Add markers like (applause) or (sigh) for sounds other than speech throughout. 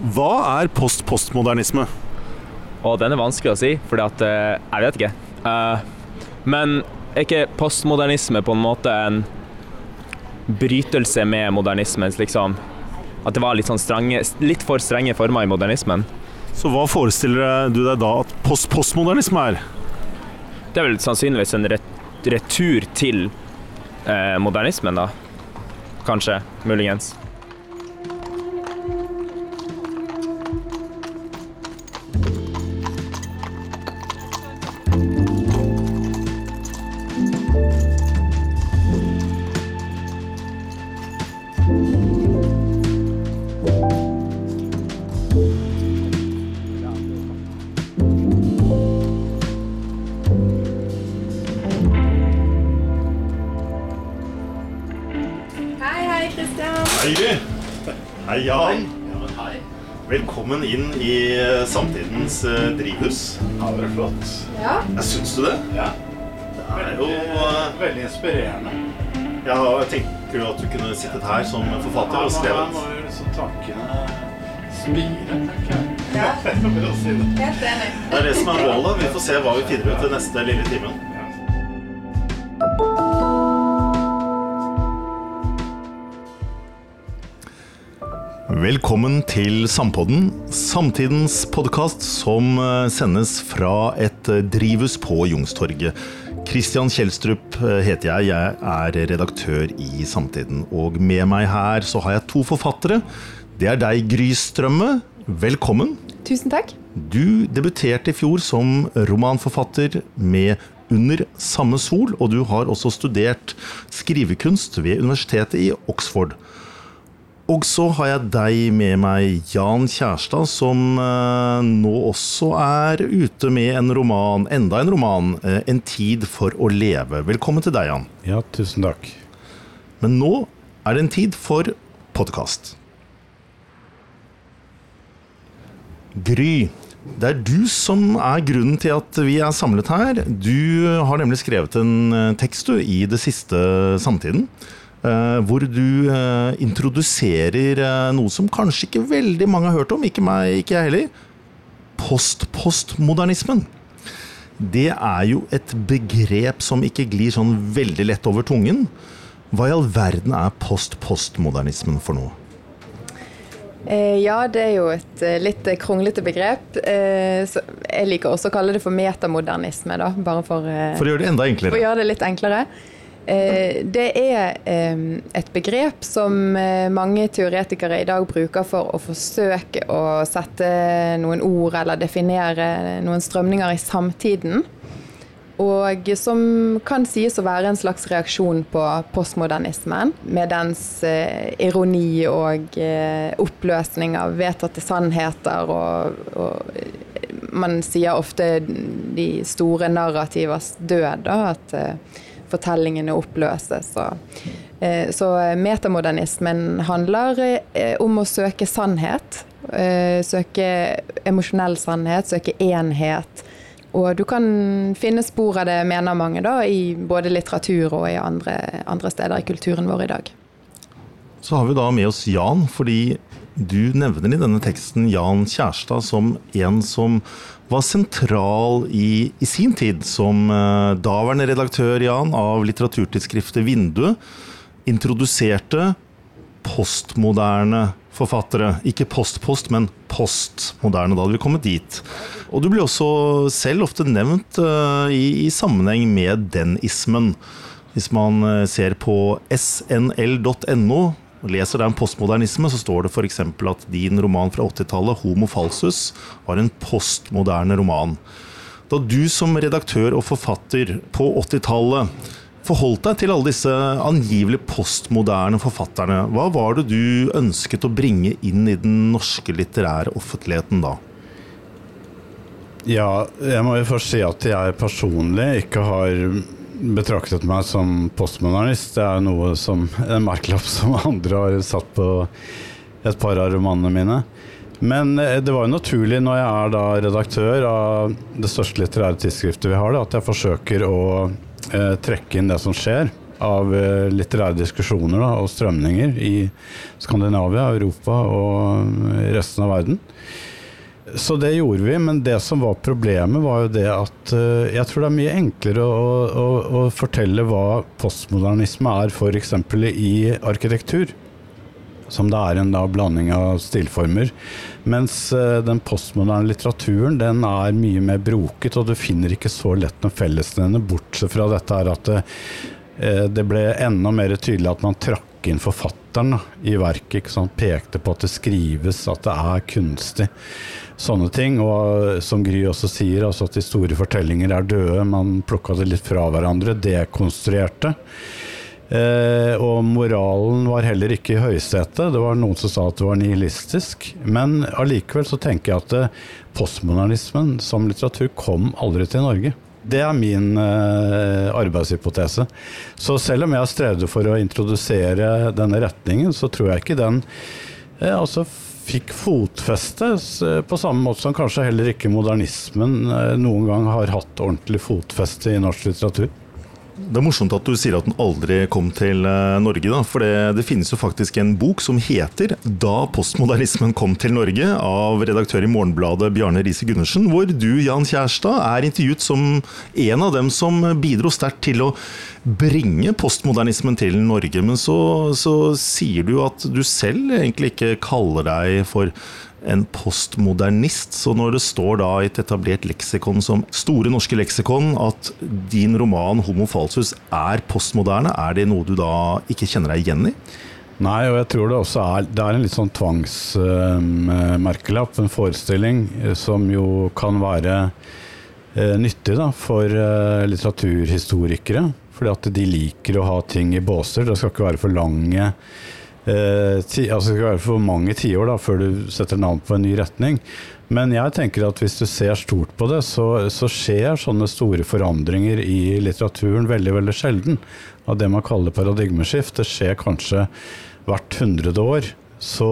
Hva er post-postmodernisme? Og den er vanskelig å si, for jeg vet ikke. Uh, men er ikke postmodernisme på en måte en brytelse med modernismen? Liksom? At det var litt, sånn strenge, litt for strenge former i modernismen? Så hva forestiller du deg da at post-postmodernisme er? Det er vel sannsynligvis en retur til eh, modernismen, da. Kanskje. Muligens. Uh, drivhus. Ja, det er flott. Ja. Jeg syns du det? Ja. Det er jo uh, Veldig inspirerende. Ja, Tenker du at du kunne sittet her som forfatter og skrevet? Ja, nå liksom tankene spire, tenker jeg. Ja. (laughs) Helt enig. Det er det som er målet. Vi får se hva vi finner ut i neste lille timen. Velkommen til Sampodden, samtidens podkast som eh, sendes fra et eh, drivhus på Youngstorget. Kristian Kjelstrup eh, heter jeg, jeg er redaktør i Samtiden. Og med meg her så har jeg to forfattere. Det er deg, Gry Strømme. Velkommen. Tusen takk. Du debuterte i fjor som romanforfatter med Under samme sol, og du har også studert skrivekunst ved universitetet i Oxford. Og så har jeg deg med meg, Jan Kjærstad, som eh, nå også er ute med en roman, enda en roman, eh, 'En tid for å leve'. Velkommen til deg, Jan. Ja, tusen takk. Men nå er det en tid for podkast. Gry, det er du som er grunnen til at vi er samlet her. Du har nemlig skrevet en eh, tekst du, i det siste Samtiden. Uh, hvor du uh, introduserer uh, noe som kanskje ikke veldig mange har hørt om, ikke meg, ikke jeg heller. Post-postmodernismen. Det er jo et begrep som ikke glir sånn veldig lett over tungen. Hva i all verden er post-postmodernismen for noe? ja, det er jo et litt kronglete begrep. jeg liker også å kalle det for metamodernisme, da. Bare for, for å gjøre det enda enklere. For å gjøre det litt enklere. Eh, det er et begrep som eh, mange teoretikere i dag bruker for å forsøke å sette noen ord eller definere noen strømninger i samtiden. Og som kan sies å være en slags reaksjon på postmodernismen, med dens eh, ironi og oppløsning av vedtatte sannheter. Og, og man sier ofte de store narrativers død. At fortellingene oppløses. Og, eh, så metamodernismen handler eh, om å søke sannhet. Eh, søke emosjonell sannhet, søke enhet. Og du kan finne spor av det, mener mange, da, i både litteratur og i andre, andre steder i kulturen vår i dag. Så har vi da med oss Jan, fordi du nevner i denne teksten Jan Kjærstad som en som var sentral i, i sin tid som uh, daværende redaktør Jan, av litteraturtidsskriftet Vindu Introduserte postmoderne forfattere. Ikke postpost, -post, men postmoderne. Da hadde vi kommet dit. Og du blir også selv ofte nevnt uh, i, i, sammenheng med den ismen. Hvis man uh, ser på snl.no, leser deg om postmodernisme, så står det f.eks. at din roman fra 80-tallet, 'Homo falsus', var en postmoderne roman. Da du som redaktør og forfatter på 80-tallet forholdt deg til alle disse angivelig postmoderne forfatterne, hva var det du ønsket å bringe inn i den norske litterære offentligheten da? Ja, jeg må jo først si at jeg personlig ikke har betraktet meg som postmodernist. Det er noe som, en merkelapp som (laughs) andre har satt på et par av romanene mine. Men eh, det var jo naturlig når jeg er da redaktør av det største litterære tidsskriftet vi har, da, at jeg forsøker å eh, trekke inn det som skjer av eh, litterære diskusjoner da, og strømninger i Skandinavia, Europa og resten av verden. Så det gjorde vi, men det som var problemet, var jo det at uh, jeg tror det er mye enklere å, å, å fortelle hva postmodernisme er f.eks. i arkitektur som det er en da, blanding av stilformer. Mens uh, den postmoderne litteraturen den er mye mer broket, og du finner ikke så lett noen fellesnevner, bortsett fra dette her at det, uh, det, ble enda mer tydelig at man trakk inn forfatteren da, i verket. Pekte på at det skrives, at det er kunstig. Sånne ting. Og som Gry også sier, altså at de store fortellinger er døde. Man plukka det litt fra hverandre, dekonstruerte. Eh, og moralen var heller ikke i høysetet. Det var noen som sa at det var nihilistisk. Men allikevel så tenker jeg at eh, postmodernismen som litteratur kom aldri til Norge. Det er min eh, arbeidshypotese. Så selv om jeg har strevd for å introdusere denne retningen, så tror jeg ikke den eh, altså fikk fotfeste, eh, på samme måte som kanskje heller ikke modernismen eh, noen gang har hatt ordentlig fotfeste i norsk litteratur. Det er morsomt at du sier at den aldri kom til eh, Norge. Da, for det, det, finnes jo faktisk en bok som heter 'Da postmodernismen kom til Norge' av redaktør i Morgenbladet Bjarne Riise Gundersen, hvor du, Jan Kjærstad, er intervjuet som en av dem som bidro sterkt til å bringe postmodernismen til Norge. Men så, så sier du at du selv egentlig ikke kaller deg for en postmodernist. Så når det står da i et etablert leksikon som Store norske leksikon at din roman 'Homo falsus' er postmoderne, er det noe du da ikke kjenner deg igjen i? Nei, og jeg tror det også er Det er en litt sånn tvangsmerkelapp, uh, en forestilling, uh, som jo kan være nyttig da, for eh, litteraturhistorikere. Fordi at de liker å ha ting i båser. Det skal ikke være for lange Eh, ti, altså det skal være for mange tiår før du setter navn på en ny retning. Men jeg tenker at hvis du ser stort på det, så, så, skjer sånne store forandringer i litteraturen veldig veldig sjelden. Av det man kaller paradigmeskift. Det skjer kanskje hvert hundrede år. Så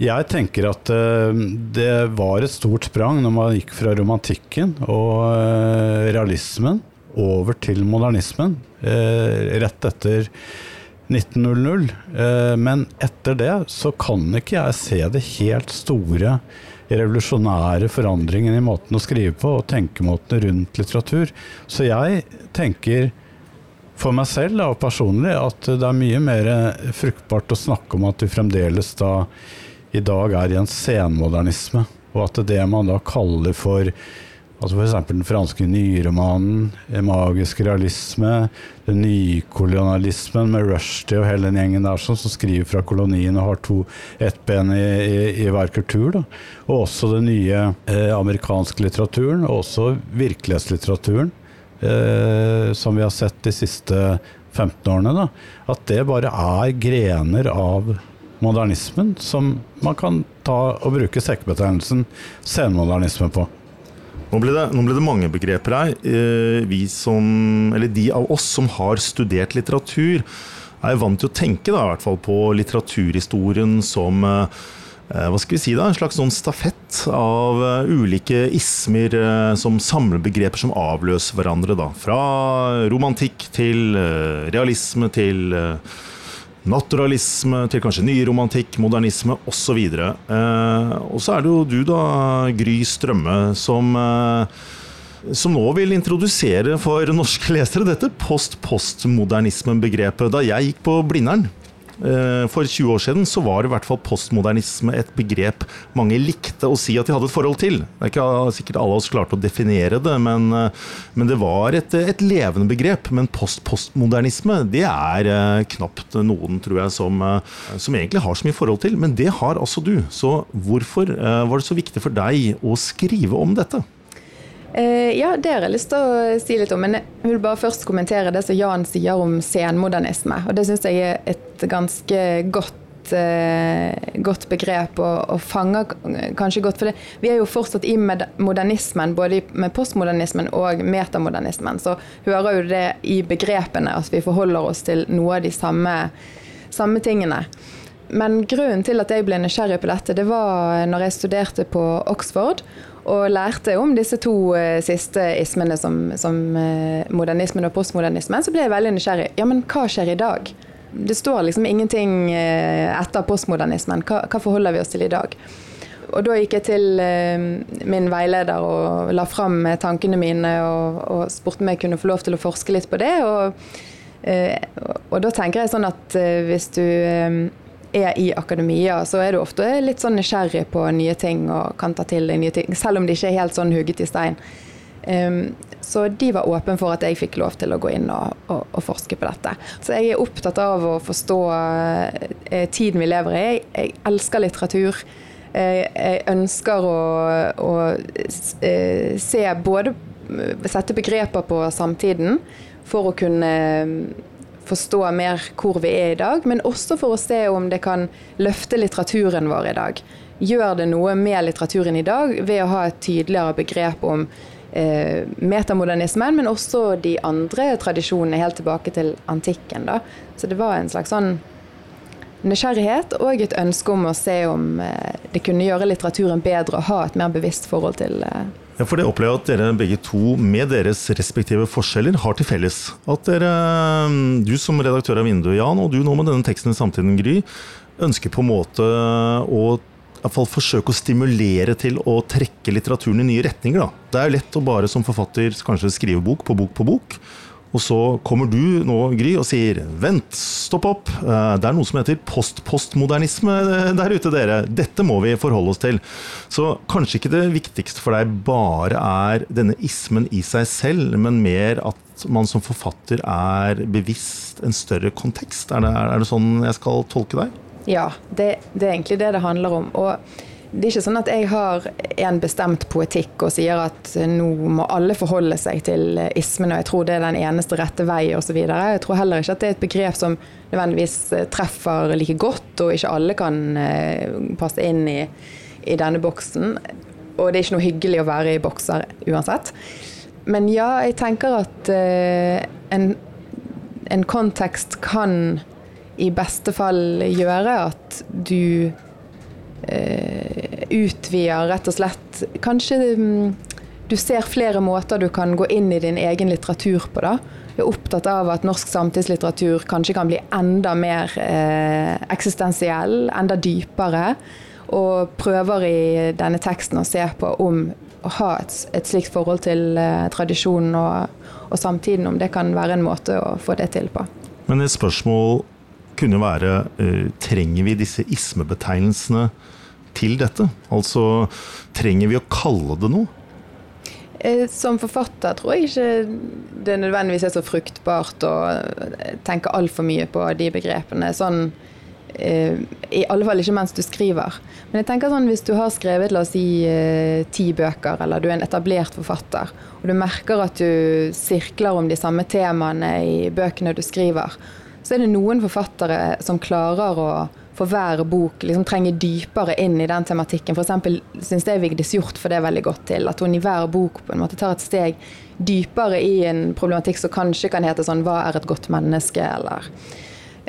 jeg tenker at uh, det var et stort sprang når man gikk fra romantikken og uh, realismen over til modernismen. Uh, rett etter 1900. Eh, men etter det så kan ikke jeg se det helt store revolusjonære forandringen i måten å skrive på og tenkemåtene rundt litteratur. Så jeg tenker for meg selv og personlig at det er mye mer fruktbart å snakke om at vi fremdeles da i dag er i en senmodernisme, og at det man da kaller for Altså F.eks. den franske nyromanen, magisk realisme, den nykolonialismen med Rushdie og hele den gjengen der som, som skriver fra kolonien og har to, ett ben i, i, i, hver kultur. Da. Og også den nye eh, amerikanske litteraturen, og også virkelighetslitteraturen, eh, som vi har sett de siste 15 årene. Da. At det bare er grener av modernismen som man kan ta og bruke sekkebetegnelsen senmodernisme på. Nå ble, det, nå ble det mange begreper her. Eh, vi som, eller de av oss som har studert litteratur, er vant til å tenke da, i hvert fall på litteraturhistorien som eh, hva skal vi si da, en slags sånn stafett av ulike ismer som samler begreper som avløser hverandre. Da. Fra romantikk til realisme til naturalisme til kanskje nyromantikk, modernisme osv. Eh, og så er det jo du, da, Gry Strømme, som, eh, som nå vil introdusere for (laughs) norske lesere dette post-postmodernisme-begrepet. Da jeg gikk på Blindern, for 20 år siden så var i hvert fall postmodernisme et begrep mange likte å si at de hadde et forhold til. Det er ikke sikkert alle oss klarte å definere det, men, eh, men det var et, et, levende begrep. Men post-postmodernisme det er eh, knapt noen, tror jeg, som, som, egentlig har så mye forhold til. Men det har altså du. Så hvorfor var det så viktig for deg å skrive om dette? Eh, ja, det har jeg lyst til å si litt om. Men jeg vil bare først kommentere det som Jan sier om senmodernisme. Og det syns jeg er et ganske godt, eh, godt begrep og, og, fanger kanskje godt. For det, vi er jo fortsatt i modernismen, både med postmodernismen og metamodernismen. Så hører jo det i begrepene at vi forholder oss til noe av de samme, samme tingene. men grunnen til at jeg ble nysgjerrig på dette, det var når jeg studerte på Oxford og lærte om disse to uh, siste ismene, som, som uh, modernismen og postmodernismen, så ble jeg veldig nysgjerrig. Ja, men hva skjer i dag? Det står liksom ingenting uh, etter postmodernismen. Hva, hva, forholder vi oss til i dag? Og da gikk jeg til min veileder og la fram tankene mine og, og spurte om jeg kunne få lov til å forske litt på det. Og, og da tenker jeg sånn at hvis du er i akademia, så er du ofte litt sånn nysgjerrig på nye ting og kan ta til deg nye ting, selv om de ikke er helt sånn hugget i stein. Um, så de var åpne for at jeg fikk lov til å gå inn og, og, og forske på dette. Så jeg er opptatt av å forstå uh, tiden vi lever i. Jeg, jeg elsker litteratur. Jeg, jeg ønsker å, å uh, se både Sette begreper på samtiden for å kunne forstå mer hvor vi er i dag, men også for å se om det kan løfte litteraturen vår i dag. Gjør det noe med litteraturen i dag ved å ha et tydeligere begrep om eh, metamodernismen, men også de andre tradisjonene helt tilbake til antikken. Da. Så det var en slags sånn nysgjerrighet og et ønske om å se om eh, det kunne gjøre litteraturen bedre og ha et mer bevisst forhold til eh, ja, for det opplever jeg at dere begge to, med deres respektive forskjeller, har til felles. At dere, mm, du som redaktør av Vinduet, Jan, og du nå med denne teksten i Samtiden, Gry, ønsker på en måte å i hvert fall forsøke å stimulere til å trekke litteraturen i nye retninger. Da. Det er jo lett å bare som forfatter kanskje skrive bok på bok på bok. Og så kommer du nå, Gry, og sier vent, stopp opp. Eh, det er noe som heter post-postmodernisme eh, der ute, dere. Dette må vi forholde oss til. Så kanskje ikke det viktigste for deg bare er denne ismen i seg selv, men mer at man som forfatter er bevisst en større kontekst. Er det, er det sånn jeg skal tolke deg? Ja, det, det er egentlig det det handler om. Og det er ikke sånn at jeg har en bestemt poetikk og sier at nå må alle forholde seg til ismen, og jeg tror det er den eneste rette vei osv. Jeg tror heller ikke at det er et begrep som nødvendigvis eh, treffer like godt, og ikke alle kan eh, passe inn i, i denne boksen. Og det er ikke noe hyggelig å være i bokser uansett. Men ja, jeg tenker at uh, en, en kontekst kan i beste fall gjøre at du uh, utvider rett og slett Kanskje um, du ser flere måter du kan gå inn i din egen litteratur på. da. Jeg er opptatt av at norsk samtidslitteratur kanskje kan bli enda mer eh, eksistensiell, enda dypere. Og prøver i denne teksten å se på om å ha et, et slikt forhold til eh, tradisjonen og, og samtiden, om det kan være en måte å få det til på. Men et spørsmål kunne være uh, trenger vi disse ismebetegnelsene til dette? Altså trenger vi å kalle det noe? Eh, som forfatter tror jeg ikke det nødvendigvis er så fruktbart å tenke altfor mye på de begrepene. Sånn, eh, I alle fall ikke mens du skriver. Men jeg tenker sånn, hvis du har skrevet la oss si ti bøker, eller du er en etablert forfatter, og du merker at du sirkler om de samme temaene i bøkene du skriver, så er det noen forfattere som klarer å for hver bok liksom trenger dypere inn i den tematikken. F.eks. syns jeg Vigdis Hjorth får det veldig godt til. At hun i hver bok på en måte tar et steg dypere i en problematikk som kanskje kan hete sånn Hva er et godt menneske? eller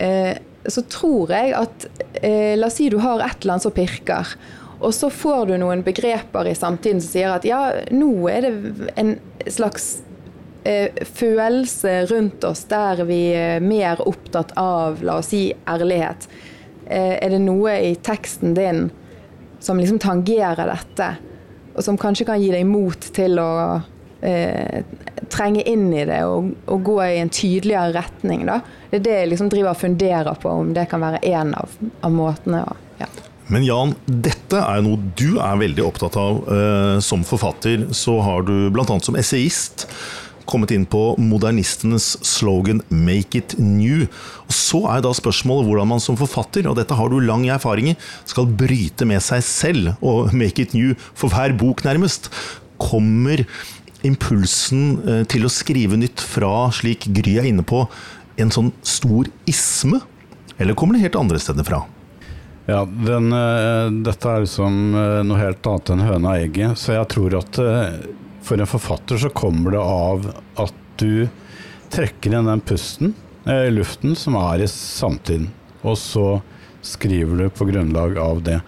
eh, Så tror jeg at eh, La oss si du har et eller annet som pirker. Og så får du noen begreper i samtiden som sier at ja, nå er det en slags følelse rundt oss der vi er mer opptatt av, la oss si, ærlighet. Eh, er det noe i teksten din som liksom tangerer dette, og som kanskje kan gi deg mot til å eh, trenge inn i det og, og, gå i en tydeligere retning? Da? Det er det jeg liksom driver og funderer på, om det kan være en av, av måtene. ja. Men Jan, dette er noe du er veldig opptatt av eh, som forfatter. Så har du bl.a. som essayist kommet inn på modernistenes slogan 'Make it new'. Og Så er da spørsmålet hvordan man som forfatter, og dette har du lang erfaring i, skal bryte med seg selv og 'make it new' for hver bok, nærmest. Kommer impulsen eh, til å skrive nytt fra, slik Gry er inne på, en sånn stor isme? Eller kommer det helt andre steder fra? Ja, den, uh, dette er liksom uh, noe helt annet enn høna og egget. Så jeg tror at for en forfatter så kommer det av at du trekker inn den pusten i luften som er i samtiden. Og så skriver du på grunnlag av det.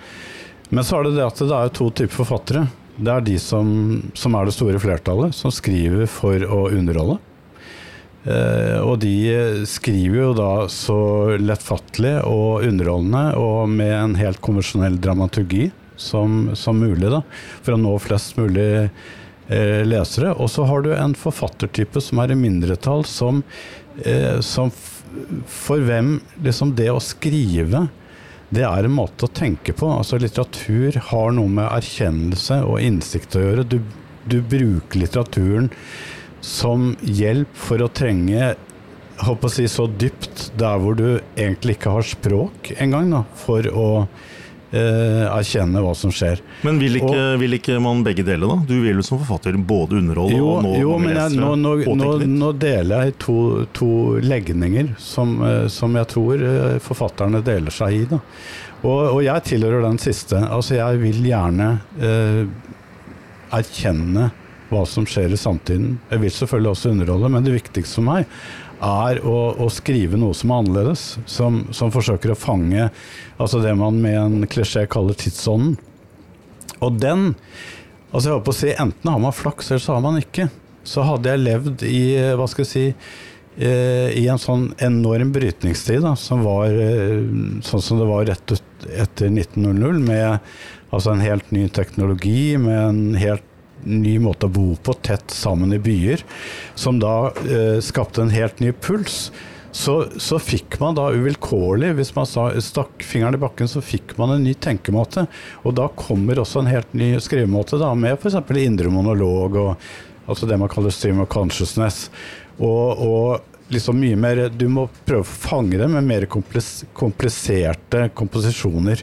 Men så er det det at det er to typer forfattere. Det er de som, som er det store flertallet, som skriver for å underholde. Eh, og de skriver jo da så lettfattelig og underholdende og med en helt konvensjonell dramaturgi som, som mulig, da, for å nå flest mulig eh, lesere. Og så har du en forfattertype som er i mindretall, som, eh, som for hvem liksom det å skrive det er en måte å tenke på. Altså Litteratur har noe med erkjennelse og innsikt å gjøre. Du, du bruker litteraturen som hjelp for å trenge håper å si, så dypt der hvor du egentlig ikke har språk engang, for å eh, erkjenne hva som skjer. Men vil ikke, og, vil ikke, man begge deler, da? Du vil jo som forfatter både underholde jo, og nå jo, men jeg, nå, nå, nå, nå, deler jeg to, to legninger som, eh, som, jeg tror eh, forfatterne deler seg i. Da. Og, og, jeg tilhører den siste. Altså, jeg vil gjerne eh, erkjenne hva som skjer i samtiden. Jeg vil selvfølgelig også underholde, men det viktigste for meg er å, å, skrive noe som er annerledes. Som, som, forsøker å fange altså det man med en klisjé kaller tidsånden. Og den altså jeg håper å si, Enten har man flaks, eller så har man ikke. Så hadde jeg levd i hva skal jeg si, eh, i en sånn enorm brytningstid, da, som var eh, sånn som det var rett etter 1900, med altså en helt ny teknologi, med en helt ny måte å bo på, tett sammen i byer, som da eh, skapte en helt ny puls. Så, så, fikk man da uvilkårlig, hvis man stakk fingeren i bakken, så fikk man en ny tenkemåte. Og da kommer også en helt ny skrivemåte, da, med f.eks. indre monolog og altså det man kaller stream of consciousness. Og, og liksom mye mer Du må prøve å fange det med mer kompliserte komposisjoner.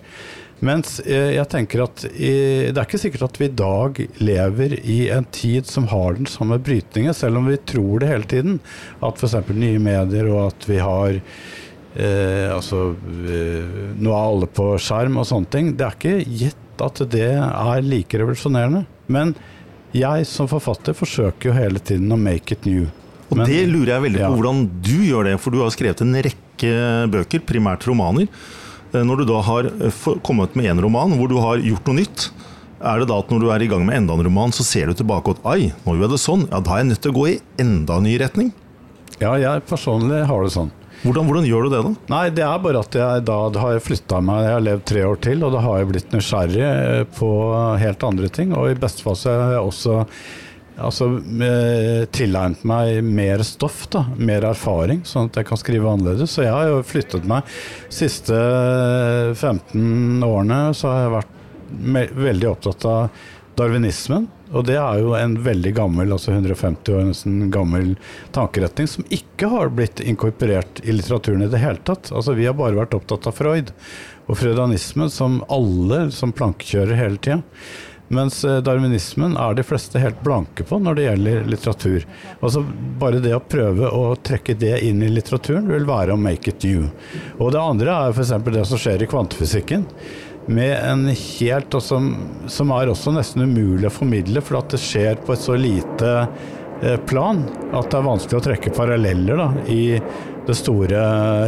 Mens eh, jeg tenker at det er ikke sikkert at vi i dag lever i en tid som har den samme brytningen, selv om vi tror det hele tiden. At f.eks. nye medier og at vi har eh, altså eh, Nå er alle på skjerm og sånne ting. Det er ikke gitt at det er like revolusjonerende. Men jeg som forfatter forsøker jo hele tiden å make it new. Og Men, det lurer jeg veldig på ja. hvordan du gjør det, for du har skrevet en rekke bøker, primært romaner. Eh, når du da har eh, kommet med én roman hvor du har gjort noe nytt, er det da at når du er i gang med enda en roman, så ser du tilbake at ai, nå gjør jeg det sånn, ja da er jeg nødt til å gå i enda ny retning? Ja, jeg personlig har det sånn. Hvordan, hvordan, gjør du det, da? Nei, Det er bare at jeg da har flytta meg. Jeg har levd tre år til, og da har jeg blitt nysgjerrig eh, på helt andre ting. Og i beste fall så har jeg også altså, tilegnet meg mer stoff, da, mer erfaring, sånn at jeg kan skrive annerledes. Så jeg har jo flyttet meg. Siste 15 årene så har jeg vært veldig opptatt av darwinismen. Og det er jo en veldig gammel, altså 150 år nesten gammel tankeretning som ikke har blitt inkorporert i litteraturen i det hele tatt. Altså Vi har bare vært opptatt av Freud og freudanisme, som alle som plankekjører hele tida. Mens eh, darwinismen er de fleste helt blanke på når det gjelder litteratur. Altså Bare det å prøve å trekke det inn i litteraturen vil være å make it new. Og det andre er f.eks. det som skjer i kvantefysikken. Med en helt, som, som er også nesten umulig å formidle, for at det skjer på et så lite eh, plan at det er vanskelig å trekke paralleller da, i det store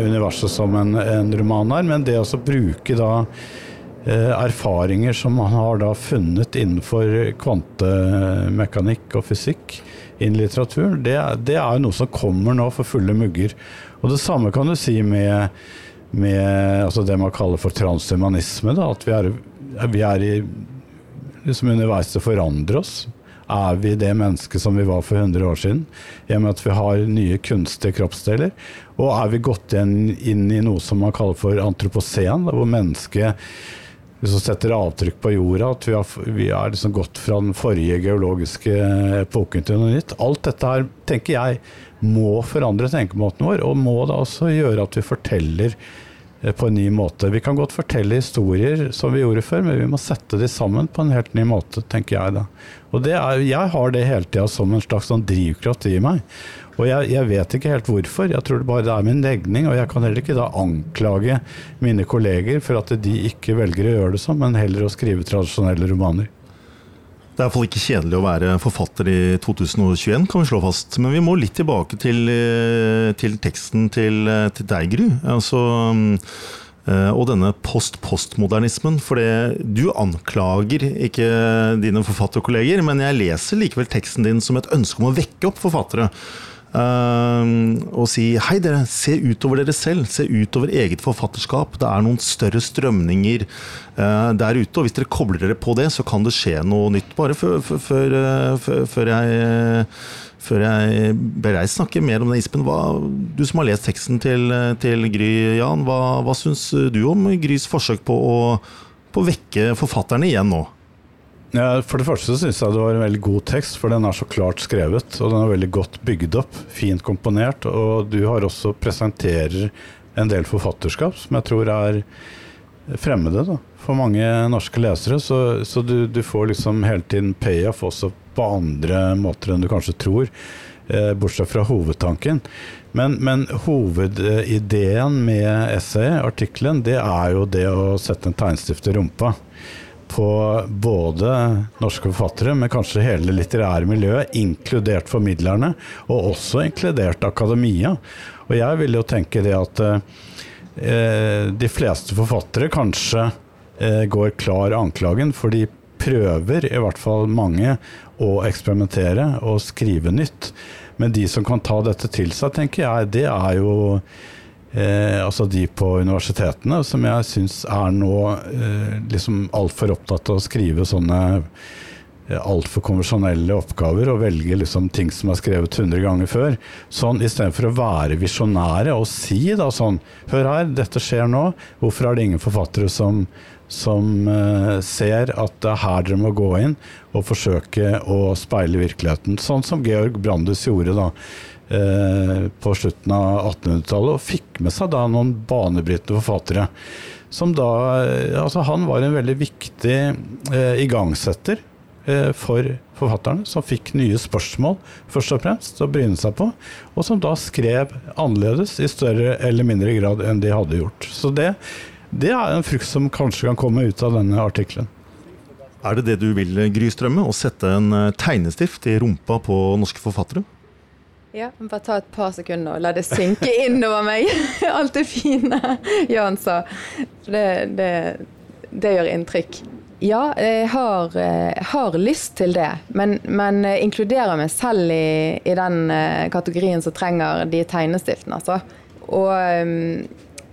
universet som en, en roman er. Men det å bruke da erfaringer som man har da funnet innenfor kvantemekanikk og fysikk innen litteraturen, det, det er noe som kommer nå for fulle mugger. Og det samme kan du si med, med altså det man kaller for transhumanisme. Da, at vi er, vi er i liksom å forandre oss. Er vi det mennesket som vi var for 100 år siden? I og med at vi har nye kunstige kroppsdeler. Og er vi gått inn, inn i noe som man kaller for antropocen, hvor mennesket hvis vi setter avtrykk på jorda, at vi har, vi har liksom gått fra den forrige geologiske epoken til noe nytt. Alt dette her tenker jeg må forandre tenkemåten vår, og må da også gjøre at vi forteller på en ny måte. Vi kan godt fortelle historier som vi gjorde før, men vi må sette de sammen på en helt ny måte, tenker jeg da. Og er, jeg har det hele tida som en slags sånn drivkraft i meg. Og jeg, jeg, vet ikke helt hvorfor. Jeg tror det bare det er min legning. Og jeg kan heller ikke da anklage mine kolleger for at de ikke velger å gjøre det sånn, men heller å skrive tradisjonelle romaner. Det er iallfall ikke kjedelig å være forfatter i 2021, kan vi slå fast. Men vi må litt tilbake til, eh, til teksten til, eh, til deg, Gry. Altså, Eh, og denne post-postmodernismen. For du anklager ikke dine forfatterkolleger, men jeg leser likevel teksten din som et ønske om å vekke opp forfattere. Uh, og si hei dere, se utover dere selv, se utover eget forfatterskap. Det er noen større strømninger uh, der ute, og hvis dere kobler dere på det, så kan det skje noe nytt. Bare før, før jeg før jeg ber deg snakke mer om det, Ispen, hva, du som har lest teksten til, til Gry, Jan, hva, hva syns du om Grys forsøk på å, på å vekke forfatterne igjen nå? For det første syns jeg det var en veldig god tekst, for den er så klart skrevet. Og den er veldig godt bygd opp, fint komponert. Og du har også presenterer en del forfatterskap som jeg tror er fremmede da, for mange norske lesere. Så, så du, du, får liksom hele tiden payoff også på andre måter enn du kanskje tror. Eh, bortsett fra hovedtanken. Men, men, hovedideen med essayet, artikkelen, det er jo det å sette en tegnstift i rumpa på både norske forfattere, men kanskje hele litterære miljøet, inkludert formidlerne, og også inkludert akademia. Og jeg vil jo tenke det at eh, de fleste forfattere kanskje eh, går klar anklagen, for de prøver, i hvert fall mange, å eksperimentere og skrive nytt. Men de som kan ta dette til seg, tenker jeg, det er jo eh, altså de på universitetene, som jeg syns er nå eh, liksom altfor opptatt av å skrive sånne eh, altfor konvensjonelle oppgaver og velge liksom ting som er skrevet 100 ganger før. Sånn Istedenfor å være visjonære og si da sånn Hør her, dette skjer nå. Hvorfor er det ingen forfattere som som eh, ser at det er her dere må gå inn og forsøke å speile virkeligheten. Sånn som Georg Brandes gjorde da uh, på slutten av 1800-tallet, og fikk med seg da noen banebrytende forfattere. Som da uh, Altså, han var en veldig viktig igangsetter for forfatterne, som fikk nye spørsmål først og fremst å bryne seg på, og som da skrev annerledes i større eller mindre grad enn de hadde gjort. Så det det er en frukt som kanskje kan komme ut av denne artikkelen. Er det det du vil, Gry Strømme? Å sette en eh, tegnestift i rumpa på norske forfattere? Ja, bare ta et par sekunder og la det synke innover meg, (laughs) alt det fine Jan sa. Det, det, det gjør inntrykk. Ja, jeg har, eh, har, lyst til det, men, men inkluderer meg selv i, i, den eh, kategorien som trenger de tegnestiftene, altså. Og um,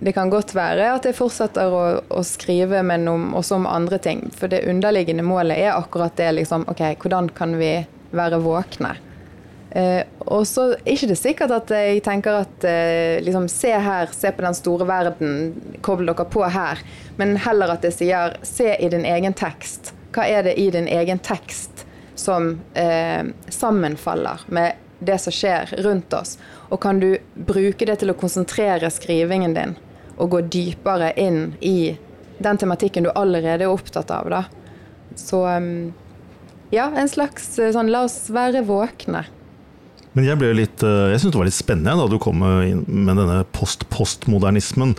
det kan godt være at jeg fortsetter å, å skrive, men om, også om andre ting. For det underliggende målet er akkurat det. liksom, ok, Hvordan kan vi være våkne? Eh, og så er ikke det sikkert at jeg tenker at eh, liksom, se her, se på den store verden, koble dere på her. Men heller at jeg sier se i din egen tekst. Hva er det i din egen tekst som eh, sammenfaller med det som skjer rundt oss? Og kan du bruke det til å konsentrere skrivingen din? og gå dypere inn i den tematikken du allerede er opptatt av. Da. Så um, ja, en slags eh, sånn la oss være våkne. Men jeg ble litt, eh, jeg syntes det var litt spennende da du kom med denne post-postmodernismen.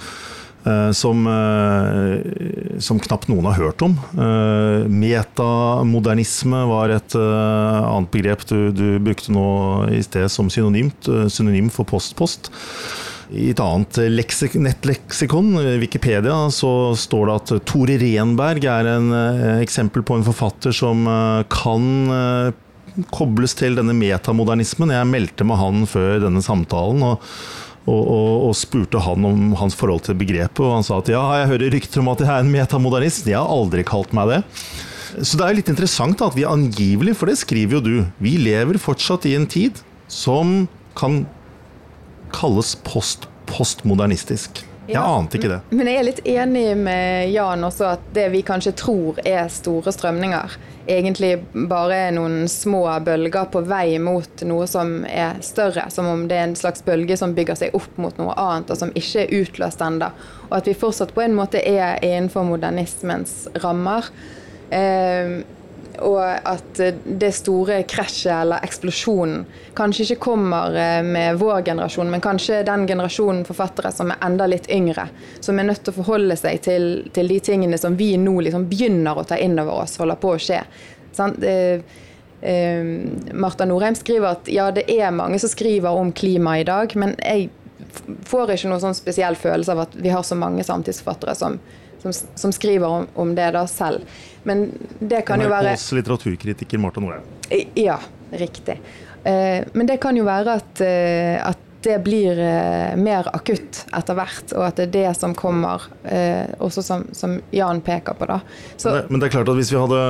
Uh, som, uh, som, knapt noen har hørt om. Metamodernisme var et annet begrep du, du, brukte nå i sted som synonymt, synonym for post-post. I et annet nettleksikon, Wikipedia, så står det at Tore Renberg er en eh, eksempel på en forfatter som eh, kan eh, kobles til denne metamodernismen. Jeg meldte med han før denne samtalen. og og, og, og, spurte han om hans forhold til begrepet, og han sa at ja, jeg hører rykter om at jeg er en metamodernist. Jeg har aldri kalt meg det. Så det er litt interessant at vi angivelig, for det skriver jo du, vi lever fortsatt i en tid som kan kalles post postmodernistisk. Jeg ja, ante ikke det. Men jeg er litt enig med Jan også at det vi kanskje tror er store strømninger, egentlig bare er noen små bølger på vei mot noe som er større. Som om det er en slags bølge som bygger seg opp mot noe annet, og som ikke er utløst ennå. Og at vi fortsatt på en måte er innenfor modernismens rammer. Eh, og at det store krasjet eller eksplosjonen kanskje ikke kommer eh, med vår generasjon, men kanskje den generasjonen forfattere som er enda litt yngre. Som er nødt til å forholde seg til, til de tingene som vi nå liksom begynner å ta inn over oss, holder på å skje. Sånn, eh, Marta Norheim skriver at ja, det er mange som skriver om klima i dag, men jeg får ikke noen sånn spesiell følelse av at vi har så mange samtidsforfattere som, som, som skriver om, om, det da selv. Men det kan jo være NRKs litteraturkritiker Marta Norheim. Ja, riktig. Eh, men det kan jo være at, eh, at det blir eh, mer akutt etter hvert, og at det er det som kommer, eh, også som, som, Jan peker på. da. Så, men, men, det, er klart at hvis vi hadde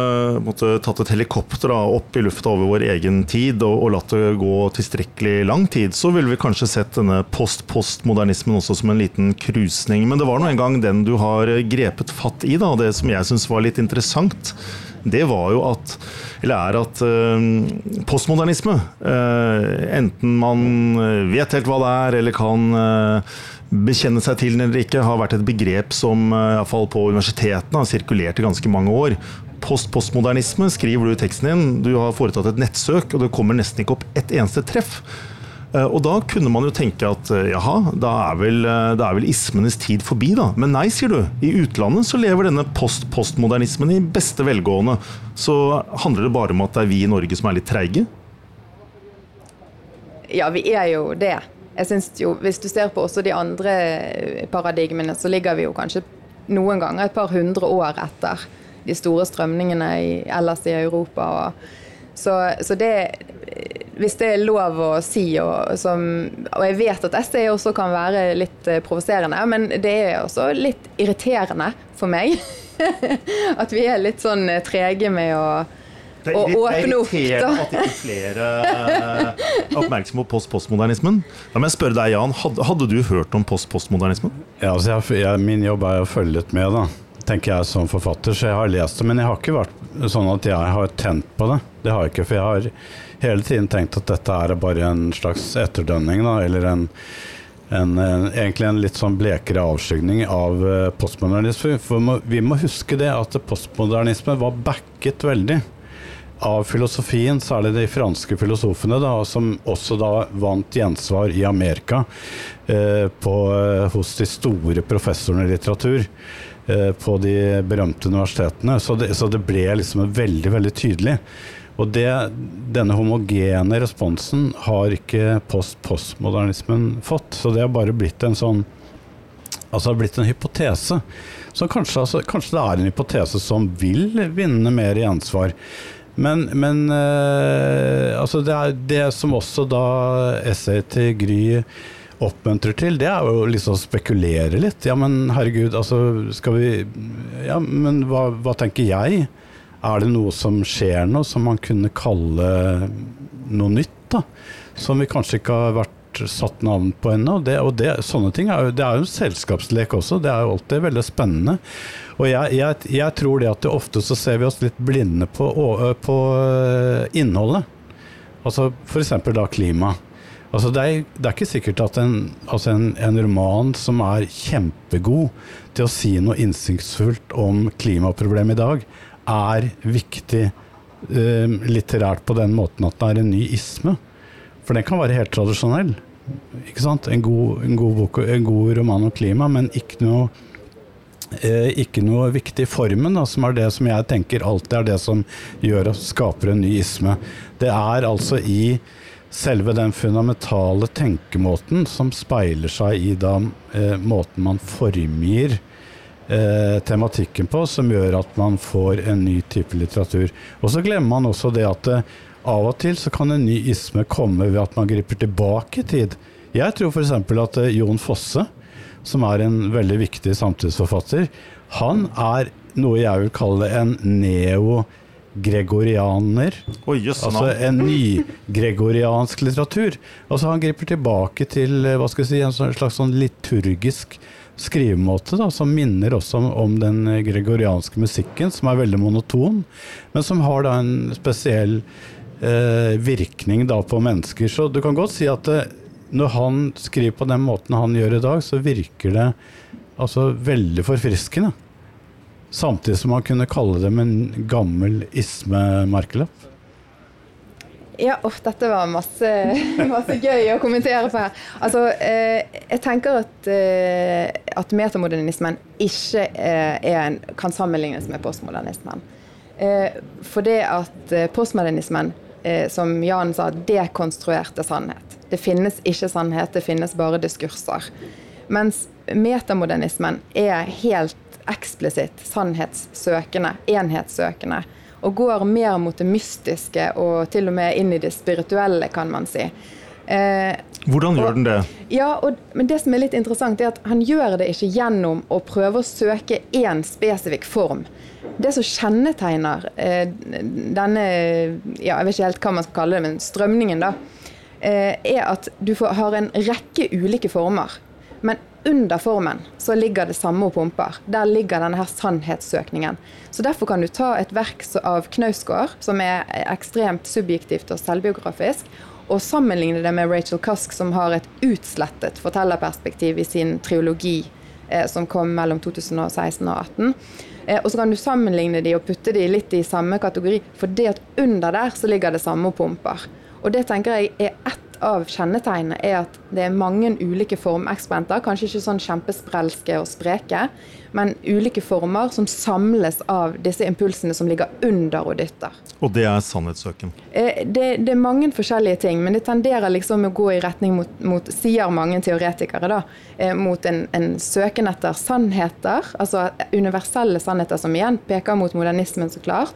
måtte, tatt et helikopter da, opp i lufta over vår egen tid, og, og, latt det gå tilstrekkelig lang tid, så ville vi kanskje sett denne post-postmodernismen også som en liten krusning. Men det var nå engang den du har grepet fatt i, da, det som jeg syns var litt interessant det var jo at Eller er at uh, postmodernisme, uh, enten man vet helt hva det er, eller kan uh, bekjenne seg til den eller ikke, har vært et begrep som uh, fall på universitetene har sirkulert i ganske mange år. Post-postmodernisme skriver du i teksten din. Du har foretatt et nettsøk, og det kommer nesten ikke opp ett eneste treff. Eh, og da kunne man jo tenke at eh, jaha, da er vel, eh, da er vel ismenes tid forbi, da. Men nei, sier du. I utlandet så lever denne post-postmodernismen i beste velgående. Så handler det bare om at det er vi i Norge som er litt treige? Ja, vi er jo det. Jeg synes jo, Hvis du ser på også de andre paradigmene, så ligger vi jo kanskje noen ganger et par hundre år etter de store strømningene i, ellers i Europa. Og, så, så det hvis det er lov å si, og, som, og jeg vet at essay også kan være litt uh, provoserende, men det er også litt irriterende for meg (laughs) at vi er litt sånn uh, trege med å det er, åpne opp. Det er irriterende at ikke flere er uh, oppmerksomme på post-postmodernismen. Da må jeg spørre deg, Jan, hadde, hadde du hørt om post-postmodernismen? Ja, altså jeg, jeg, min jobb er å følge litt med, da tenker jeg som forfatter, så jeg har lest det. Men jeg har ikke vært sånn at jeg har tent på det. Det har jeg ikke, for jeg har hele tiden tenkt at dette er bare en slags etterdønning, da, eller en, en, en, egentlig en litt sånn blekere avskygning av uh, postmodernisme. For må, vi må huske det at postmodernisme var backet veldig av filosofien, særlig de franske filosofene, da, som også da vant gjensvar i Amerika eh, på, eh, hos de store professorene i litteratur eh, på de berømte universitetene. Så det, så det ble liksom veldig, veldig tydelig. Og det, denne homogene responsen har ikke post-postmodernismen fått. Så det har bare blitt en sånn Altså har blitt en hypotese. Så kanskje, altså, kanskje, det er en hypotese som vil vinne mer gjensvar. Men, men øh, altså det, er det som også da essayet til Gry oppmuntrer til, det er jo liksom å spekulere litt. Ja, men herregud, altså skal vi Ja, men hva, hva tenker jeg? Er det noe som skjer nå som man kunne kalle noe nytt? da? Som vi kanskje ikke har vært satt navn på ennå. Det, og det, sånne ting er jo, det er jo en selskapslek også. Det er jo alltid veldig spennende. Og jeg, jeg, jeg tror det at det ofte så ser vi oss litt blinde på, på innholdet. Altså f.eks. da klima. Altså det, er, det, er, ikke sikkert at en, altså en, en, roman som er kjempegod til å si noe innsiktsfullt om klimaproblemet i dag, er viktig eh, litterært på den måten at det er en ny isme. For den kan være helt tradisjonell. Ikke sant? En god, en god, bok, en god roman om klima, men ikke noe, eh, ikke noe viktig formen, da, som er det som jeg tenker alltid er det som gjør og skaper en ny isme. Det er altså i selve den fundamentale tenkemåten som speiler seg i da, eh, måten man formgir eh, tematikken på, som gjør at man får en ny type litteratur. Og så glemmer man også det at eh, av og til så kan en ny isme komme ved at man griper tilbake i tid. Jeg tror f.eks. at eh, Jon Fosse, som er en veldig viktig samtidsforfatter, han er noe jeg vil kalle en neo gregorianer. Oh, yes, altså en nygregoriansk litteratur. Altså Han griper tilbake til eh, hva skal jeg si, en slags sånn liturgisk skrivemåte da, som minner også om, om, den gregorianske musikken, som er veldig monoton, men som har da en spesiell eh, virkning da på mennesker. Så du kan godt si at det, eh, når han skriver på den måten han gjør i dag, så virker det altså veldig forfriskende. Samtidig som man kunne kalle dem en gammel isme-markelapp. Ja, oh, dette var masse, (laughs) masse, gøy å kommentere på her. Altså, eh, jeg tenker at, eh, at metamodernismen ikke eh, en, kan sammenlignes med postmodernismen. Eh, for det at eh, postmodernismen eh, som Jan sa, dekonstruerte sannhet. Det finnes ikke sannhet, det finnes bare diskurser. Mens metamodernismen er helt eksplisitt sannhetssøkende, enhetssøkende. Og går mer mot det mystiske og til og med inn i det spirituelle, kan man si. Eh, Hvordan gjør og, den det? Ja, og, men det som er litt interessant, er at han gjør det ikke gjennom å prøve å søke én spesifikk form. Det som kjennetegner eh, denne ja, jeg vet ikke helt hva man skal kalle det, men strømningen, da, eh, er at du får, har en rekke ulike former. Men under formen så ligger det samme og pumper. Der ligger denne her sannhetssøkningen. Så Derfor kan du ta et verk av Knausgård, som er ekstremt subjektivt og selvbiografisk, og sammenligne det med Rachel Cusk, som har et utslettet fortellerperspektiv i sin triologi eh, som kom mellom 2016 og 2018. Eh, og så kan du sammenligne de og putte de litt i samme kategori, for det at under der så ligger det samme og pumper. Og det tenker jeg er ett av kjennetegnene er at det er mange ulike formeksperenter. Kanskje ikke sånn kjempesprelske og spreke, men ulike former som samles av disse impulsene som ligger under og dytter. Og det er sannhetssøken? Eh, det, det, er mange forskjellige ting, men det tenderer liksom å gå i retning mot, mot sier mange teoretikere, da, eh, mot en, en søken etter sannheter. Altså universelle sannheter som igjen peker mot modernismen, så klart.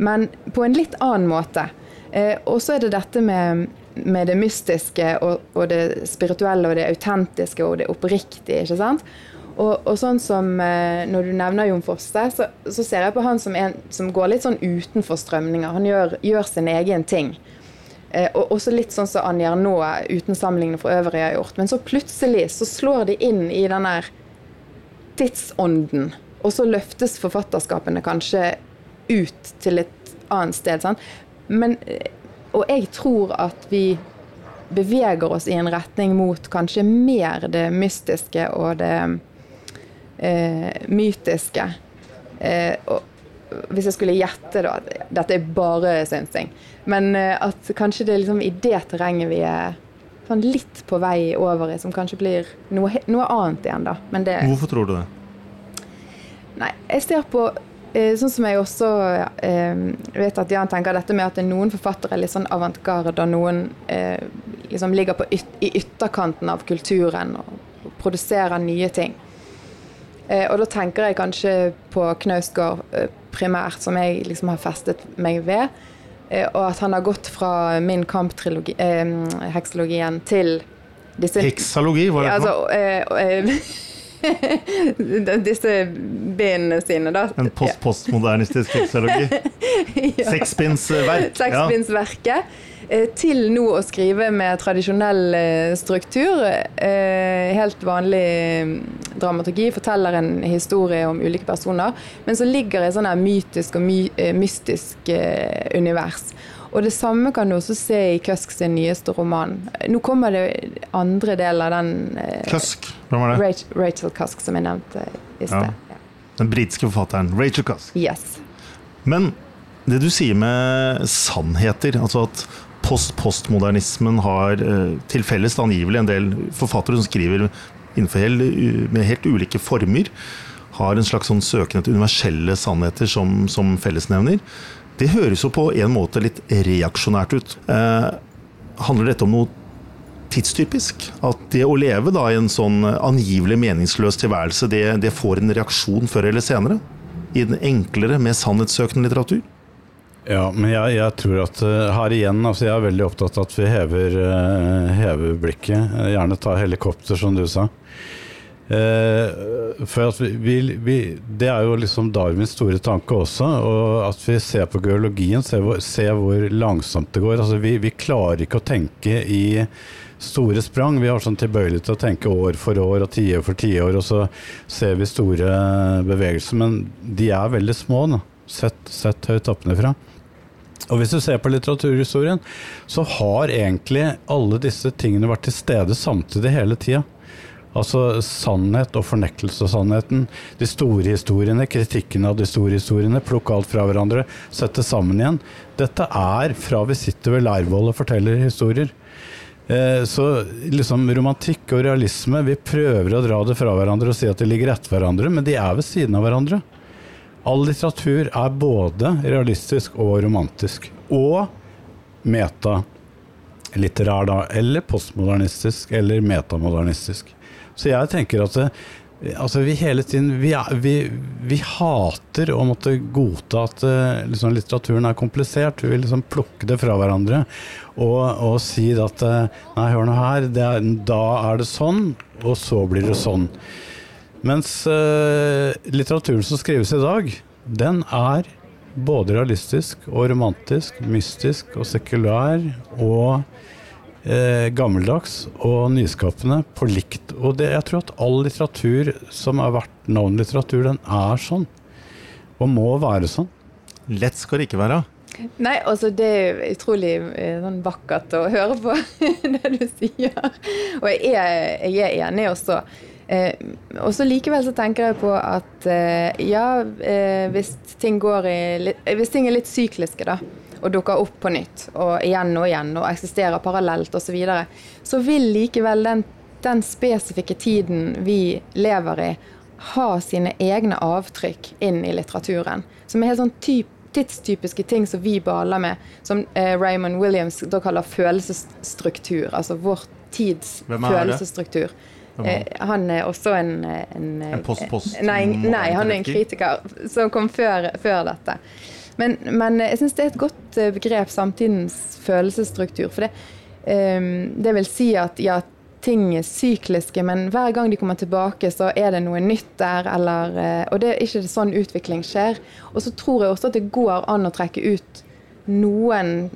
Men på en litt annen måte. Eh, og så er det dette med med det mystiske og, og, det spirituelle og det autentiske og det oppriktige. ikke sant? Og, og sånn som eh, Når du nevner Jon Fosse, så, så, ser jeg på han som en som går litt sånn utenfor strømninger. Han gjør, gjør sin egen ting. Eh, og også litt sånn som Anjar nå, uten sammenligning for øvrig, har gjort. Men så plutselig så slår de inn i den der tidsånden. Og så løftes forfatterskapene kanskje ut til et annet sted. Sant? Men eh, og jeg tror at vi beveger oss i en retning mot kanskje mer det mystiske og det eh, mytiske. Eh, og hvis jeg skulle gjette, da Dette er bare synsing. Men eh, at kanskje det er liksom i det terrenget vi er sånn litt på vei over i, som kanskje blir noe, noe annet igjen, da. Det, Hvorfor tror du det? Nei, jeg ser på sånn som jeg også eh, vet at Jan tenker dette med at noen forfattere er litt sånn avantgarde, og noen eh, liksom ligger yt i ytterkanten av kulturen og produserer nye ting. Eh, og da tenker jeg kanskje på Knausgård eh, primært, som jeg liksom har festet meg ved. Eh, og at han har gått fra min kamp-heksologien til disse Heksalogi, var det? Ja, altså, (laughs) (laughs) disse bindene sine, da. En post-postmodernistisk seksologi ja. (laughs) Sekspinsverket. Eh, til nå å skrive med tradisjonell eh, struktur. Eh, helt vanlig mm, dramaturgi. Forteller en historie om ulike personer. Men så ligger det i sånn mytisk og my mystisk univers. Og det samme kan du også se i Kusk sin nyeste roman. Nå kommer det andre del av den Kusk, Hvem var det? Rachel Kusk, som jeg nevnte i sted. Ja. Den britiske forfatteren Rachel Kusk. Yes. Men det du sier med sannheter, altså at post-postmodernismen har eh, til felles angivelig en del forfattere som skriver helt, med helt ulike former, har en slags sånn søken etter universelle sannheter som, som fellesnevner. Det høres jo på en måte litt reaksjonært ut. Eh, handler dette om noe tidstypisk? At det å leve da i en sånn angivelig meningsløs tilværelse, det, det får en reaksjon før eller senere? I den enklere, mer sannhetssøkende litteratur? Ja, men jeg, jeg, tror at uh, her igjen altså Jeg er veldig opptatt av at vi hever, uh, hever blikket. Gjerne ta helikopter, som du sa. Eh, for at vi, vi, Det er jo liksom Darwins store tanke også. Og at vi ser på geologien, ser hvor, ser hvor langsomt det går. Altså vi, vi, klarer ikke å tenke i store sprang. Vi har sånn tilbøyelighet til å tenke år for år og tiår for tiår, og så ser vi store bevegelser. Men de er veldig små, nå, Sett, sett høyt oppnefra. Og hvis du ser på litteraturhistorien, så har egentlig alle disse tingene vært til stede samtidig hele tida. Altså sannhet og fornektelse av sannheten. De store historiene, kritikken av de store historiene. Plukke alt fra hverandre, sette sammen igjen. Dette er fra vi sitter ved Leirvoll og forteller historier. Eh, så liksom romantikk og realisme, vi prøver å dra det fra hverandre og si at de ligger etter hverandre, men de er ved siden av hverandre. All litteratur er både realistisk og romantisk. Og metalitterær, da, eller postmodernistisk, eller metamodernistisk. Så jeg tenker at altså vi hele tiden vi, vi, vi, hater å måtte godta at uh, liksom, litteraturen er komplisert. Vi vil liksom plukke det fra hverandre og, og si at uh, Nei, hør nå her, er, da er det sånn, og så blir det sånn. Mens uh, litteraturen som skrives i dag, den er både realistisk og romantisk, mystisk og sekulær og eh, gammeldags og nyskapende på likt. Og det, jeg tror at all litteratur som er verdt navnlitteratur, den er sånn. Og må være sånn. Lett skal det ikke være. Nei, altså det er utrolig eh, sånn vakkert å høre på (laughs) det du sier. Og jeg er, jeg er enig også. Eh, og så Likevel så tenker jeg på at eh, ja, eh, hvis, ting i, hvis ting er litt sykliske, da, og dukker opp på nytt, og igjen og igjen, og eksisterer parallelt osv., så, videre, så vil likevel den, den spesifikke tiden vi lever i, ha sine egne avtrykk inn i litteraturen. Som er helt sånn typ, tidstypiske ting som vi baler med, som eh, Raymond Williams da kaller følelsesstruktur. Altså vår tids følelsesstruktur. Eh, han er også en, en, en post, post, nei, nei, han er en kritiker som kom før, før dette. Men, men, jeg syns det er et godt eh, begrep, samtidens følelsesstruktur. For det, um, det vil si at ja, ting er sykliske, men hver gang de kommer tilbake, så er det noe nytt der. Eller, og det er ikke sånn utvikling skjer. Og så tror jeg også at det går an å trekke ut noen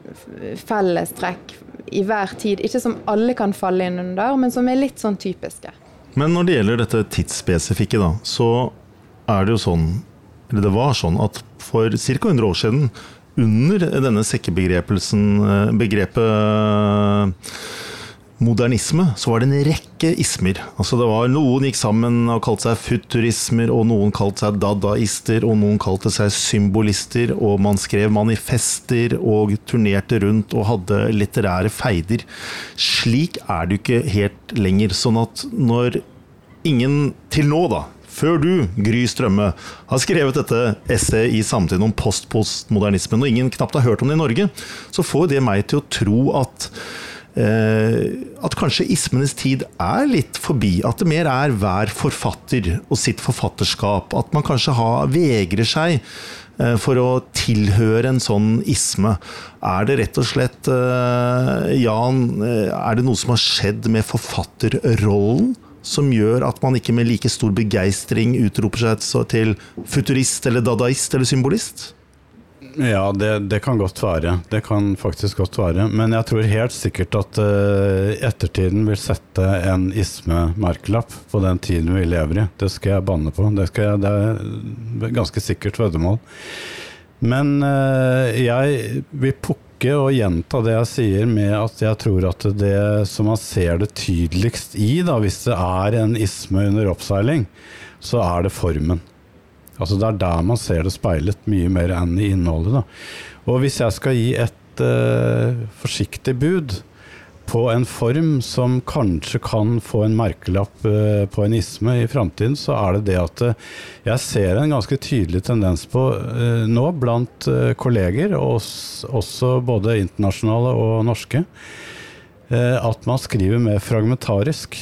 fellestrekk i hver tid. Ikke som alle kan falle inn under, men som er litt sånn typiske. Men når det gjelder dette tidsspesifikke, da, så er det jo sånn, eller det var sånn, at for ca. 100 år siden, under denne sekkebegrepet modernisme så var det en rekke ismer. Altså det var Noen gikk sammen og kalte seg futurismer, og noen kalte seg dadaister, og noen kalte seg symbolister, og man skrev manifester og turnerte rundt og hadde litterære feider. Slik er det jo ikke helt lenger. Sånn at når ingen til nå, da, før du, Gry Strømme, har skrevet dette essayet i samtiden om post-postmodernismen, og ingen knapt har hørt om det i Norge, så får det meg til å tro at Eh, at kanskje ismenes tid er litt forbi. At det mer er hver forfatter og sitt forfatterskap. At man kanskje har, vegrer seg eh, for å tilhøre en sånn isme. Er det rett og slett, eh, Jan, er det noe som har skjedd med forfatterrollen? Som gjør at man ikke med like stor begeistring utroper seg til futurist eller dadaist eller symbolist? Ja, det, det, kan godt være. Det kan faktisk godt være. Men jeg tror helt sikkert at uh, ettertiden vil sette en isme-merkelapp på den tiden vi lever i. Det skal jeg banne på. Det, jeg, det er ganske sikkert veddemål. Men uh, jeg vil pukke og gjenta det jeg sier med at jeg tror at det som man ser det tydeligst i, da, hvis det er en isme under oppseiling, så er det formen. Altså Det er der man ser det speilet mye mer enn i innholdet. Da. Og hvis jeg skal gi et uh, forsiktig bud på en form som kanskje kan få en merkelapp uh, på en isme i framtiden, så er det det at uh, jeg ser en ganske tydelig tendens på nå blant kolleger, og også både internasjonale og norske, at man skriver mer fragmentarisk.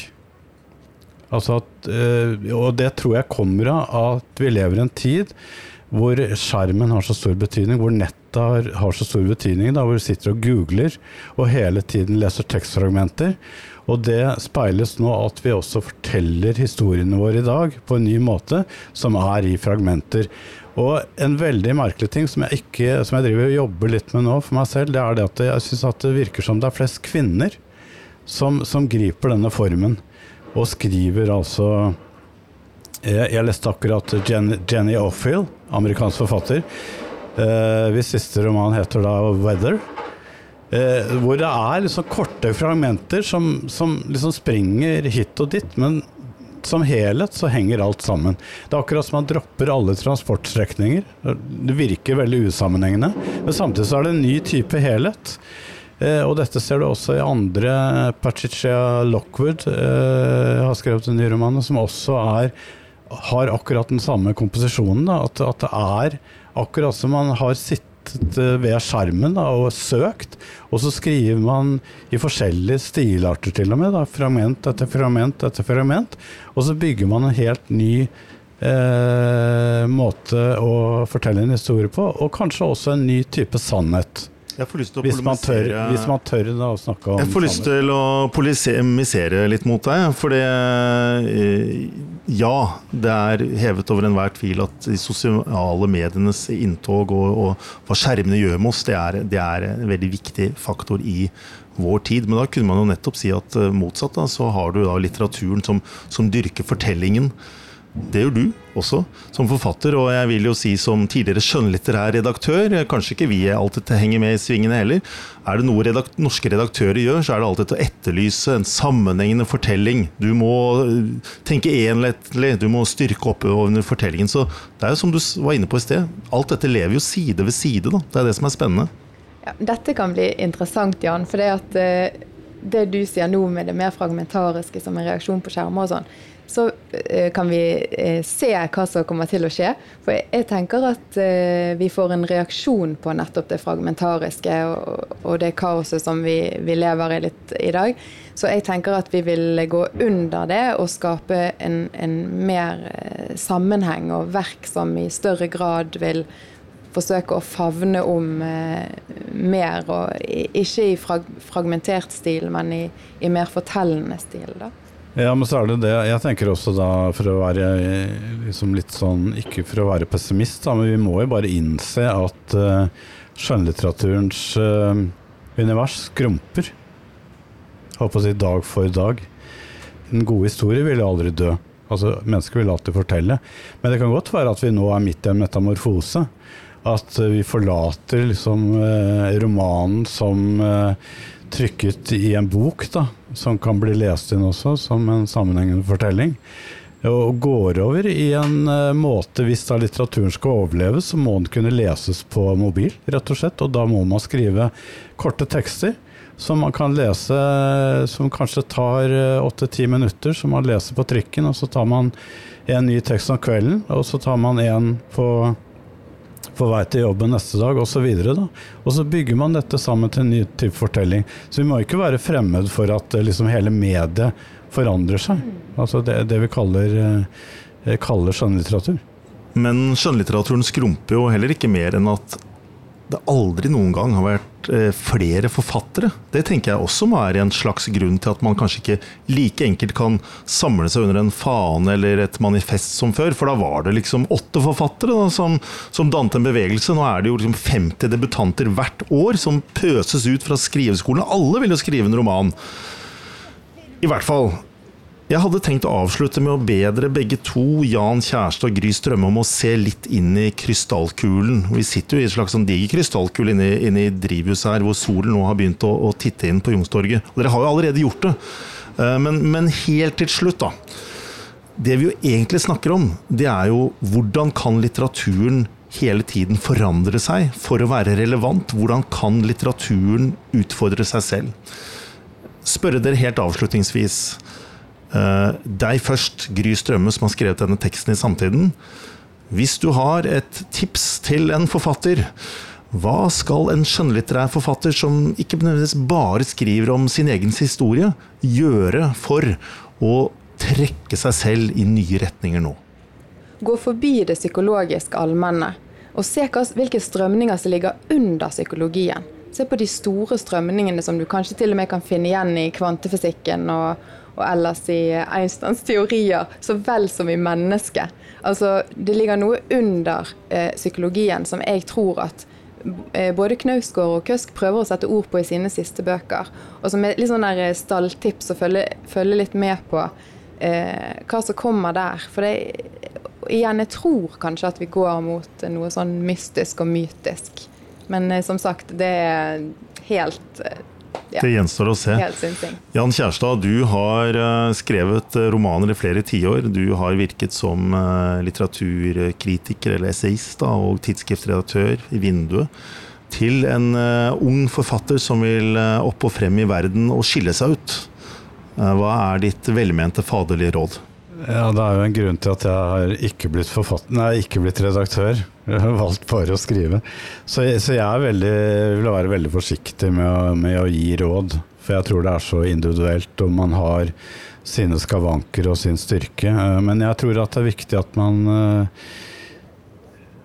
Altså at, eh, og det tror jeg kommer av at vi lever i en tid hvor skjermen har så stor betydning, hvor nettet har, har så stor betydning, da, hvor du sitter og googler og hele tiden leser tekstfragmenter. Og det speiles nå at vi også forteller historiene våre i dag på en ny måte, som er i fragmenter. Og en veldig merkelig ting som jeg, ikke, som jeg driver og jobber litt med nå for meg selv, det er det at jeg syns det virker som det er flest kvinner som, som griper denne formen og skriver altså Jeg, jeg leste akkurat Jen, Jenny Offill, amerikansk forfatter, eh, hvis siste roman heter da 'Weather'. Eh, hvor det er liksom korte fragmenter som, som liksom springer hit og dit, men som helhet så henger alt sammen. Det er akkurat som man dropper alle transportstrekninger. Det virker veldig usammenhengende, men samtidig så er det en ny type helhet. Eh, og dette ser du også i andre. Patricia Lockwood eh, har skrevet en ny roman som også er, har akkurat den samme komposisjonen. Da, at, at, det er akkurat som man har sittet eh, ved skjermen da, og søkt. Og så skriver man i forskjellige stilarter til og med. Da, fragment etter fragment etter fragment. Og så bygger man en helt ny eh, måte å fortelle en historie på, og kanskje også en ny type sannhet. Jeg får lyst til å Hvis man tør, hvis man tør da, å snakke om Jeg får lyst til å polemisere litt mot deg, for det eh, Ja, det er hevet over enhver tvil at de sosiale medienes inntog og, og hva skjermene gjør med oss, det er, det er en veldig viktig faktor i vår tid. Men da kunne man jo nettopp si at eh, motsatt, da, så har du da litteraturen som, som dyrker fortellingen. Det gjør du også, som forfatter, og jeg vil jo si som tidligere skjønnlitterær redaktør, kanskje ikke vi alltid henger med i svingene heller, er det noe redakt norske redaktører gjør, så er det alltid å etterlyse en sammenhengende fortelling. Du må øh, tenke enhetlig, du må styrke opp under fortellingen. Så det er jo som du var inne på i sted, alt dette lever jo side ved side, da. Det er det som er spennende. Ja, dette kan bli interessant, Jan. For det at eh, det du sier nå med det mer fragmentariske som en reaksjon på skjermer og sånn, så eh, kan vi eh, se hva som kommer til å skje. For jeg, tenker at eh, vi får en reaksjon på nettopp det fragmentariske og, det kaoset som vi, lever i litt i dag. Så jeg tenker at vi vil gå under det og skape en, en mer sammenheng og verk som i større grad vil forsøke å favne om eh, mer, og ikke i frag fragmentert stil, men i, i mer fortellende stil. da. Ja, men så er det det. Jeg tenker også da, for å være liksom litt sånn Ikke for å være pessimist, da, men vi må jo bare innse at uh, skjønnlitteraturens eh, univers skrumper. Holdt på å si dag for dag. En god historie vil aldri dø. Altså, Mennesker vil alltid fortelle. Men det kan godt være at vi nå er midt i en metamorfose. At vi forlater liksom eh, romanen som eh, trykket i en bok, da, som kan bli lest inn også som en sammenhengende fortelling. Og går over i en eh, måte, hvis da litteraturen skal overleve, så må den kunne leses på mobil, rett og slett. Og da må man skrive korte tekster som man kan lese, som kanskje tar åtte-ti minutter, som man leser på trikken, og så tar man en ny tekst om kvelden, og så tar man en på på vei til jobben neste dag osv. Og, og så bygger man dette sammen til en ny type fortelling. Så vi må ikke være fremmed for at eh, liksom hele mediet forandrer seg. Altså det, det vi kaller, eh, kaller skjønnlitteratur. Men skjønnlitteraturen skrumper jo heller ikke mer enn at det aldri noen gang har vært eh, flere forfattere. Det tenker jeg også må være en slags grunn til at man kanskje ikke like enkelt kan samle seg under en fane eller et manifest som før. For da var det liksom åtte forfattere da, som, som dannet en bevegelse. Nå er det jo liksom 50 debutanter hvert år som pøses ut fra skriveskolen. Alle vil jo skrive en roman. I hvert fall. Jeg hadde tenkt å avslutte med å be dere begge to, Jan Kjærstad og Gry Strømme, om å se litt inn i krystallkulen. Vi sitter jo i en slags sånn diger krystallkule inne, inne i drivhuset her, hvor solen nå har begynt å, å titte inn på Youngstorget. Og dere har jo allerede gjort det. Eh, Men, men helt til slutt, da. Det vi jo egentlig snakker om, det er jo hvordan kan litteraturen hele tiden forandre seg for å være relevant? Hvordan kan litteraturen utfordre seg selv? Spørre dere helt avslutningsvis. Eh, deg først, Gry Strømme, som har skrevet denne teksten i Samtiden. Hvis du har et tips til en forfatter, hva skal en skjønnlitterær forfatter som ikke nødvendigvis bare skriver om sin egen historie, gjøre for å trekke seg selv i nye retninger nå? Gå forbi det psykologisk allmenne, og se hvilke strømninger som ligger under psykologien. Se på de store strømningene som du kanskje til og med kan finne igjen i kvantefysikken og, og ellers i Einsteins teorier, så vel som i mennesket. Altså, det ligger noe under eh, psykologien som jeg tror at eh, både Knausgård og Køsk prøver å sette ord på i sine siste bøker. Og som er litt sånn der eh, stalltips å følge, følge litt med på eh, hva som kommer der. For det, igjen, jeg tror kanskje at vi går mot noe sånn mystisk og mytisk. Men eh, som sagt, det er helt eh, ja, Det gjenstår å se. Jan Kjærstad, du har eh, skrevet romaner i flere tiår. Du har virket som litteraturkritiker eller essayist og tidsskriftredaktør i Vinduet. Til en ung forfatter som vil opp og frem i verden og skille seg ut. Hva er ditt velmente faderlige råd? Ja, Det er jo en grunn til at jeg har ikke blitt nei, ikke blitt redaktør. Jeg har valgt bare å skrive. Så, så jeg veldig, vil være veldig forsiktig med å, med å, gi råd. For jeg tror det er så individuelt, og man har sine skavanker og sin styrke. Eh, men jeg tror at det er viktig at man eh,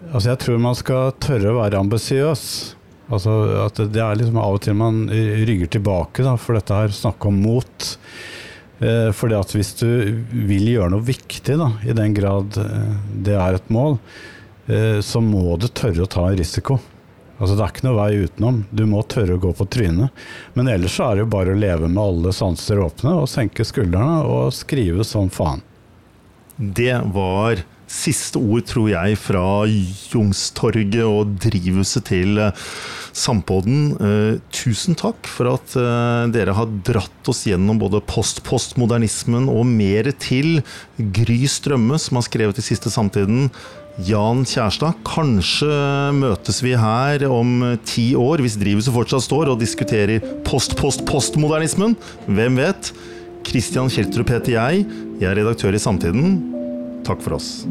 Altså, jeg tror man skal tørre å være ambisiøs. Altså, at det er liksom av og til man rygger tilbake da, for dette her snakk om mot. Eh, fordi at hvis du vil gjøre noe viktig, da, i den grad eh, det er et mål, eh, så må du tørre å ta en risiko. Altså Det er ikke noe vei utenom. Du må tørre å gå på trynet. Men ellers så er det jo bare å leve med alle sanser åpne og senke skuldrene og skrive som faen. Det var siste ord, tror jeg, fra Jungstorget og drivhuset til eh, Sampodden. Eh, tusen takk for at eh, dere har dratt oss gjennom både post-postmodernismen og mer til. Gry Strømme, som har skrevet i siste samtiden. Jan Kjærstad, kanskje møtes vi her om ti år, hvis drivhuset fortsatt står, og diskuterer post-post-postmodernismen. Hvem vet? Christian Kjeltrup heter jeg. Jeg er redaktør i Samtiden. Takk for oss.